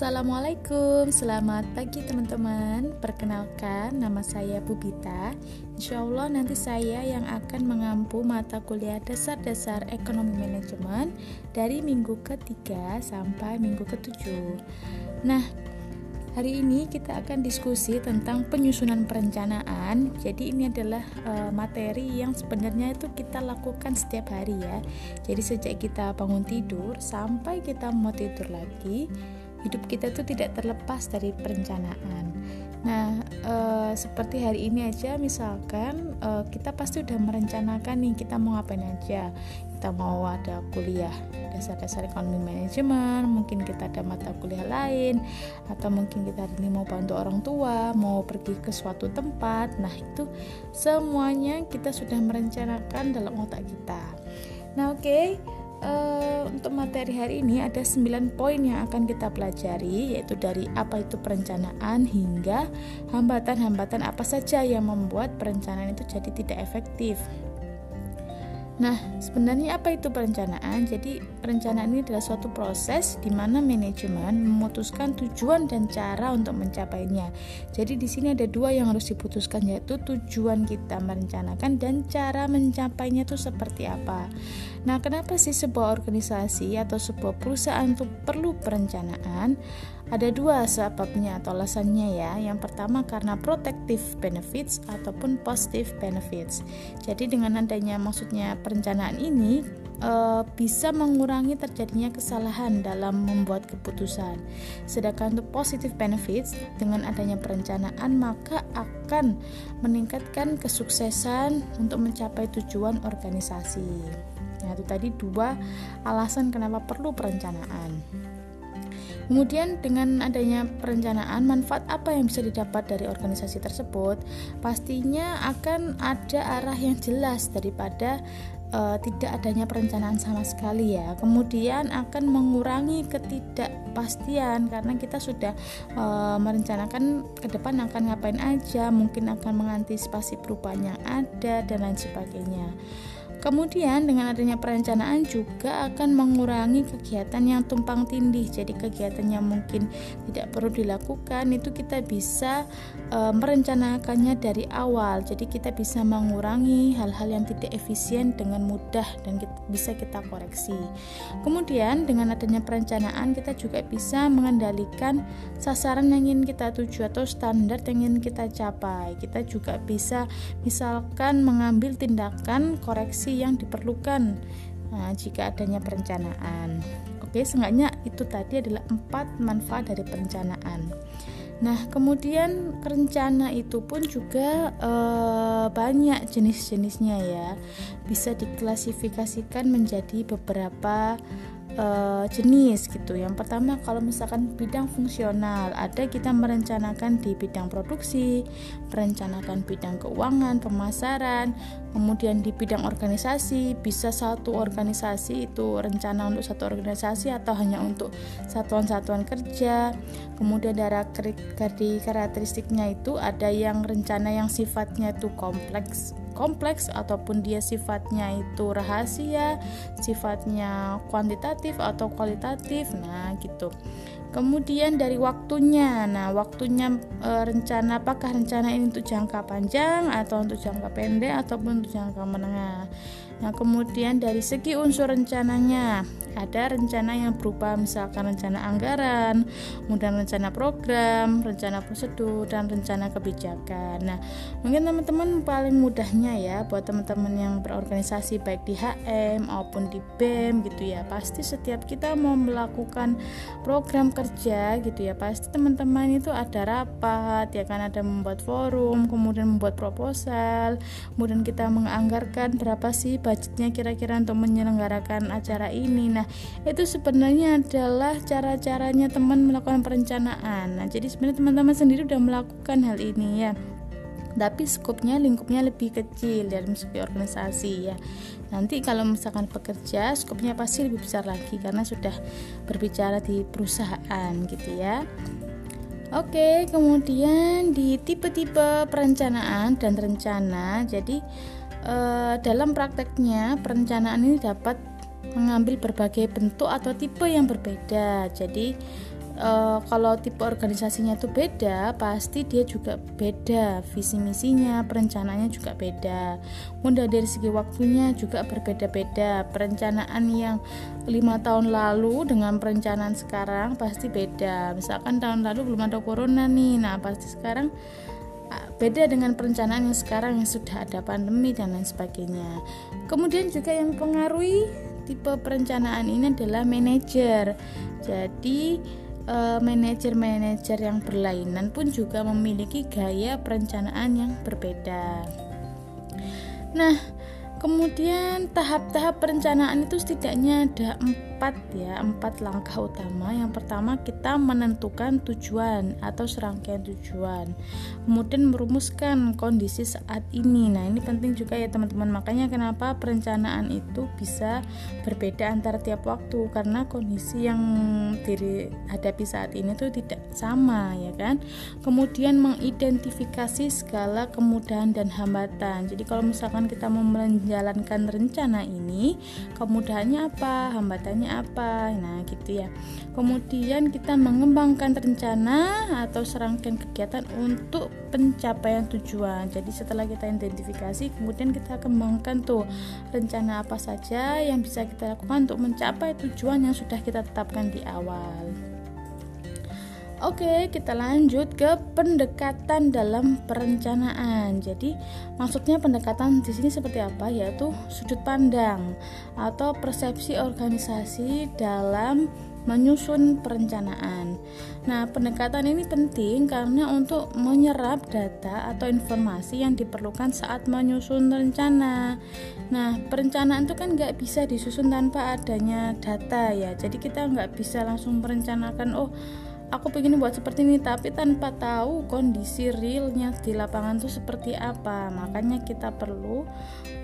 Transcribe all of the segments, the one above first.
Assalamualaikum, selamat pagi teman-teman. Perkenalkan, nama saya Bubita. Insya Allah nanti saya yang akan mengampu mata kuliah dasar-dasar ekonomi manajemen Dari minggu ketiga sampai minggu ketujuh. Nah, hari ini kita akan diskusi tentang penyusunan perencanaan. Jadi ini adalah e, materi yang sebenarnya itu kita lakukan setiap hari ya. Jadi sejak kita bangun tidur sampai kita mau tidur lagi hidup kita tuh tidak terlepas dari perencanaan. Nah, e, seperti hari ini aja, misalkan e, kita pasti udah merencanakan nih kita mau ngapain aja. Kita mau ada kuliah dasar-dasar ekonomi manajemen, mungkin kita ada mata kuliah lain, atau mungkin kita hari ini mau bantu orang tua, mau pergi ke suatu tempat. Nah, itu semuanya kita sudah merencanakan dalam otak kita. Nah, oke. Okay uh, untuk materi hari ini ada 9 poin yang akan kita pelajari yaitu dari apa itu perencanaan hingga hambatan-hambatan apa saja yang membuat perencanaan itu jadi tidak efektif. Nah, sebenarnya apa itu perencanaan? Jadi, perencanaan ini adalah suatu proses di mana manajemen memutuskan tujuan dan cara untuk mencapainya. Jadi, di sini ada dua yang harus diputuskan yaitu tujuan kita merencanakan dan cara mencapainya itu seperti apa. Nah, kenapa sih sebuah organisasi atau sebuah perusahaan itu perlu perencanaan? Ada dua sebabnya atau alasannya ya. Yang pertama karena protective benefits ataupun positive benefits. Jadi dengan adanya maksudnya perencanaan ini e, bisa mengurangi terjadinya kesalahan dalam membuat keputusan. Sedangkan untuk positive benefits dengan adanya perencanaan maka akan meningkatkan kesuksesan untuk mencapai tujuan organisasi. Nah, itu tadi dua alasan kenapa perlu perencanaan. Kemudian dengan adanya perencanaan, manfaat apa yang bisa didapat dari organisasi tersebut? Pastinya akan ada arah yang jelas daripada uh, tidak adanya perencanaan sama sekali ya. Kemudian akan mengurangi ketidakpastian karena kita sudah uh, merencanakan ke depan akan ngapain aja, mungkin akan mengantisipasi perubahan yang ada dan lain sebagainya. Kemudian dengan adanya perencanaan juga akan mengurangi kegiatan yang tumpang tindih. Jadi kegiatan yang mungkin tidak perlu dilakukan itu kita bisa e, merencanakannya dari awal. Jadi kita bisa mengurangi hal-hal yang tidak efisien dengan mudah dan kita, bisa kita koreksi. Kemudian dengan adanya perencanaan kita juga bisa mengendalikan sasaran yang ingin kita tuju atau standar yang ingin kita capai. Kita juga bisa misalkan mengambil tindakan koreksi yang diperlukan nah, jika adanya perencanaan. Oke, seenggaknya itu tadi adalah empat manfaat dari perencanaan. Nah, kemudian rencana itu pun juga e, banyak jenis-jenisnya ya. Bisa diklasifikasikan menjadi beberapa uh, jenis gitu. Yang pertama kalau misalkan bidang fungsional, ada kita merencanakan di bidang produksi, merencanakan bidang keuangan, pemasaran, kemudian di bidang organisasi, bisa satu organisasi itu rencana untuk satu organisasi atau hanya untuk satuan-satuan kerja. Kemudian dari karakteristiknya itu ada yang rencana yang sifatnya itu kompleks kompleks ataupun dia sifatnya itu rahasia, sifatnya kuantitatif atau kualitatif. Nah, gitu. Kemudian dari waktunya. Nah, waktunya e, rencana apakah rencana ini untuk jangka panjang atau untuk jangka pendek ataupun untuk jangka menengah. Nah, kemudian dari segi unsur rencananya, ada rencana yang berupa misalkan rencana anggaran, kemudian rencana program, rencana prosedur, dan rencana kebijakan. Nah, mungkin teman-teman paling mudahnya ya buat teman-teman yang berorganisasi baik di HM maupun di BEM gitu ya. Pasti setiap kita mau melakukan program kerja gitu ya, pasti teman-teman itu ada rapat, ya kan ada membuat forum, kemudian membuat proposal, kemudian kita menganggarkan berapa sih budgetnya kira-kira untuk menyelenggarakan acara ini. Nah itu sebenarnya adalah cara-caranya teman melakukan perencanaan. Nah jadi sebenarnya teman-teman sendiri sudah melakukan hal ini ya. Tapi skupnya lingkupnya lebih kecil dalam segi organisasi ya. Nanti kalau misalkan pekerja skupnya pasti lebih besar lagi karena sudah berbicara di perusahaan gitu ya. Oke, kemudian di tipe-tipe perencanaan dan rencana, jadi uh, dalam prakteknya perencanaan ini dapat mengambil berbagai bentuk atau tipe yang berbeda. Jadi uh, kalau tipe organisasinya itu beda, pasti dia juga beda visi misinya, perencanaannya juga beda. Mudah dari segi waktunya juga berbeda-beda. Perencanaan yang lima tahun lalu dengan perencanaan sekarang pasti beda. Misalkan tahun lalu belum ada corona nih, nah pasti sekarang beda dengan perencanaan yang sekarang yang sudah ada pandemi dan lain sebagainya. Kemudian juga yang mempengaruhi tipe perencanaan ini adalah manajer. Jadi uh, manajer-manajer yang berlainan pun juga memiliki gaya perencanaan yang berbeda. Nah, kemudian tahap-tahap perencanaan itu setidaknya ada empat ya, empat langkah utama. Yang pertama kita menentukan tujuan atau serangkaian tujuan, kemudian merumuskan kondisi saat ini. Nah ini penting juga ya teman-teman. Makanya kenapa perencanaan itu bisa berbeda antara tiap waktu karena kondisi yang dihadapi saat ini tuh tidak sama ya kan kemudian mengidentifikasi segala kemudahan dan hambatan jadi kalau misalkan kita mau menjalankan rencana ini kemudahannya apa hambatannya apa. Nah gitu ya. Kemudian kita mengembangkan rencana atau serangkaian kegiatan untuk pencapaian tujuan. Jadi setelah kita identifikasi kemudian kita kembangkan tuh rencana apa saja yang bisa kita lakukan untuk mencapai tujuan yang sudah kita tetapkan di awal Oke, kita lanjut ke pendekatan dalam perencanaan. Jadi, maksudnya pendekatan di sini seperti apa? Yaitu sudut pandang atau persepsi organisasi dalam menyusun perencanaan. Nah, pendekatan ini penting karena untuk menyerap data atau informasi yang diperlukan saat menyusun rencana. Nah, perencanaan itu kan nggak bisa disusun tanpa adanya data ya. Jadi kita nggak bisa langsung merencanakan, oh aku pengen buat seperti ini tapi tanpa tahu kondisi realnya di lapangan itu seperti apa. Makanya kita perlu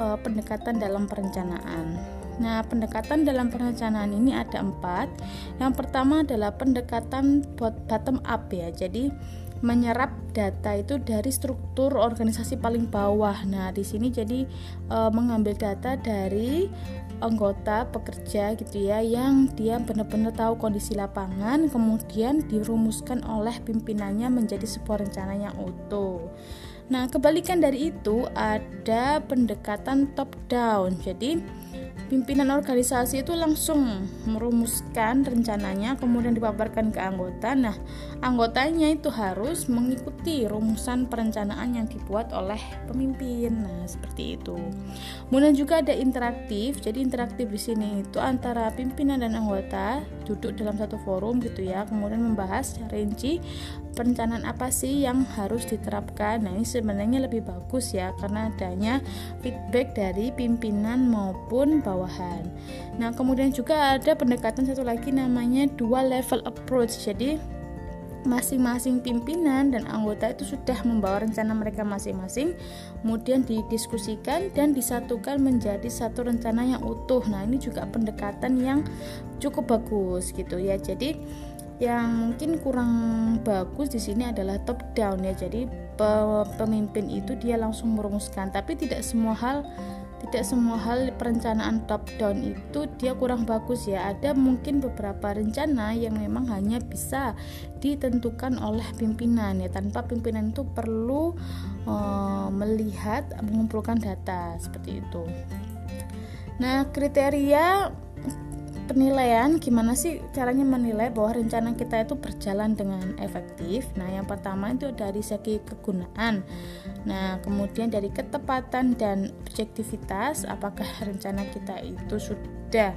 uh, pendekatan dalam perencanaan. Nah pendekatan dalam perencanaan ini ada empat. Yang pertama adalah pendekatan bottom up ya. Jadi menyerap data itu dari struktur organisasi paling bawah. Nah, di sini jadi e, mengambil data dari anggota pekerja gitu ya yang dia benar-benar tahu kondisi lapangan kemudian dirumuskan oleh pimpinannya menjadi sebuah rencana yang utuh. Nah, kebalikan dari itu ada pendekatan top down. Jadi, pimpinan organisasi itu langsung merumuskan rencananya kemudian dipaparkan ke anggota. Nah anggotanya itu harus mengikuti rumusan perencanaan yang dibuat oleh pemimpin. Nah seperti itu. Kemudian juga ada interaktif. Jadi interaktif di sini itu antara pimpinan dan anggota duduk dalam satu forum gitu ya. Kemudian membahas rinci perencanaan apa sih yang harus diterapkan. Nah ini sebenarnya lebih bagus ya karena adanya feedback dari pimpinan maupun bawahan nah kemudian juga ada pendekatan satu lagi namanya dual level approach. Jadi masing-masing pimpinan dan anggota itu sudah membawa rencana mereka masing-masing kemudian didiskusikan dan disatukan menjadi satu rencana yang utuh. Nah ini juga pendekatan yang cukup bagus gitu ya. Jadi yang mungkin kurang bagus di sini adalah top down ya. Jadi pemimpin itu dia langsung merumuskan. Tapi tidak semua hal tidak semua hal perencanaan top down itu dia kurang bagus ya. Ada mungkin beberapa rencana yang memang hanya bisa ditentukan oleh pimpinan ya. Tanpa pimpinan itu perlu uh, melihat mengumpulkan data seperti itu. Nah kriteria penilaian gimana sih caranya menilai bahwa rencana kita itu berjalan dengan efektif? Nah yang pertama itu dari segi kegunaan. Nah kemudian dari ketepatan dan objektivitas apakah rencana kita itu sudah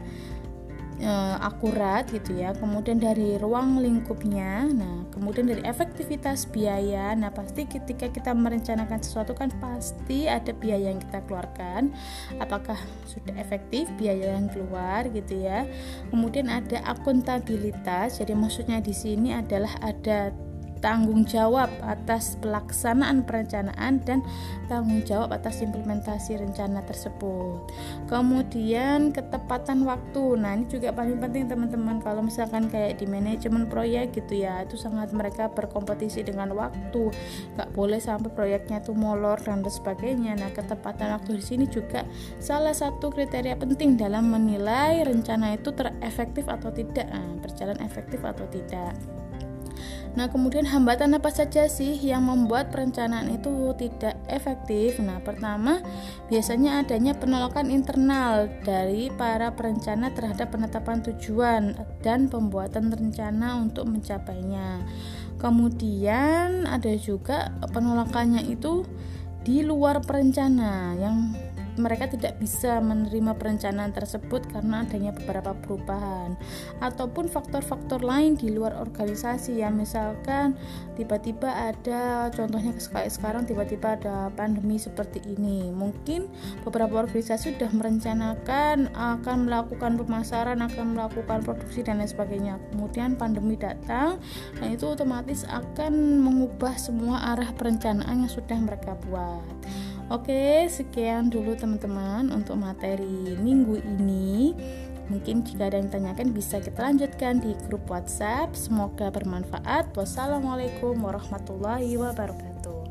e, akurat gitu ya. Kemudian dari ruang lingkupnya nah kemudian dari efektivitas biaya nah pasti ketika kita merencanakan sesuatu kan pasti ada biaya yang kita keluarkan. Apakah sudah efektif biaya yang keluar gitu ya. Kemudian ada akuntabilitas jadi maksudnya di sini adalah ada tanggung jawab atas pelaksanaan perencanaan dan tanggung jawab atas implementasi rencana tersebut. Kemudian ketepatan waktu. Nah, ini juga paling penting teman-teman kalau misalkan kayak di manajemen proyek gitu ya, itu sangat mereka berkompetisi dengan waktu. Gak boleh sampai proyeknya tuh molor dan sebagainya. Nah, ketepatan waktu di sini juga salah satu kriteria penting dalam menilai rencana itu terefektif atau tidak, nah, berjalan efektif atau tidak. Nah, kemudian hambatan apa saja sih yang membuat perencanaan itu tidak efektif? Nah, pertama, biasanya adanya penolakan internal dari para perencana terhadap penetapan tujuan dan pembuatan rencana untuk mencapainya. Kemudian ada juga penolakannya itu di luar perencana yang mereka tidak bisa menerima perencanaan tersebut karena adanya beberapa perubahan. Ataupun faktor-faktor lain di luar organisasi ya misalkan tiba-tiba ada contohnya kayak sekarang tiba-tiba ada pandemi seperti ini. Mungkin beberapa organisasi sudah merencanakan akan melakukan pemasaran akan melakukan produksi dan lain sebagainya. Kemudian pandemi datang dan itu otomatis akan mengubah semua arah perencanaan yang sudah mereka buat Oke, sekian dulu teman-teman untuk materi minggu ini. Mungkin jika ada yang tanyakan bisa kita lanjutkan di grup WhatsApp. Semoga bermanfaat. Wassalamualaikum warahmatullahi wabarakatuh.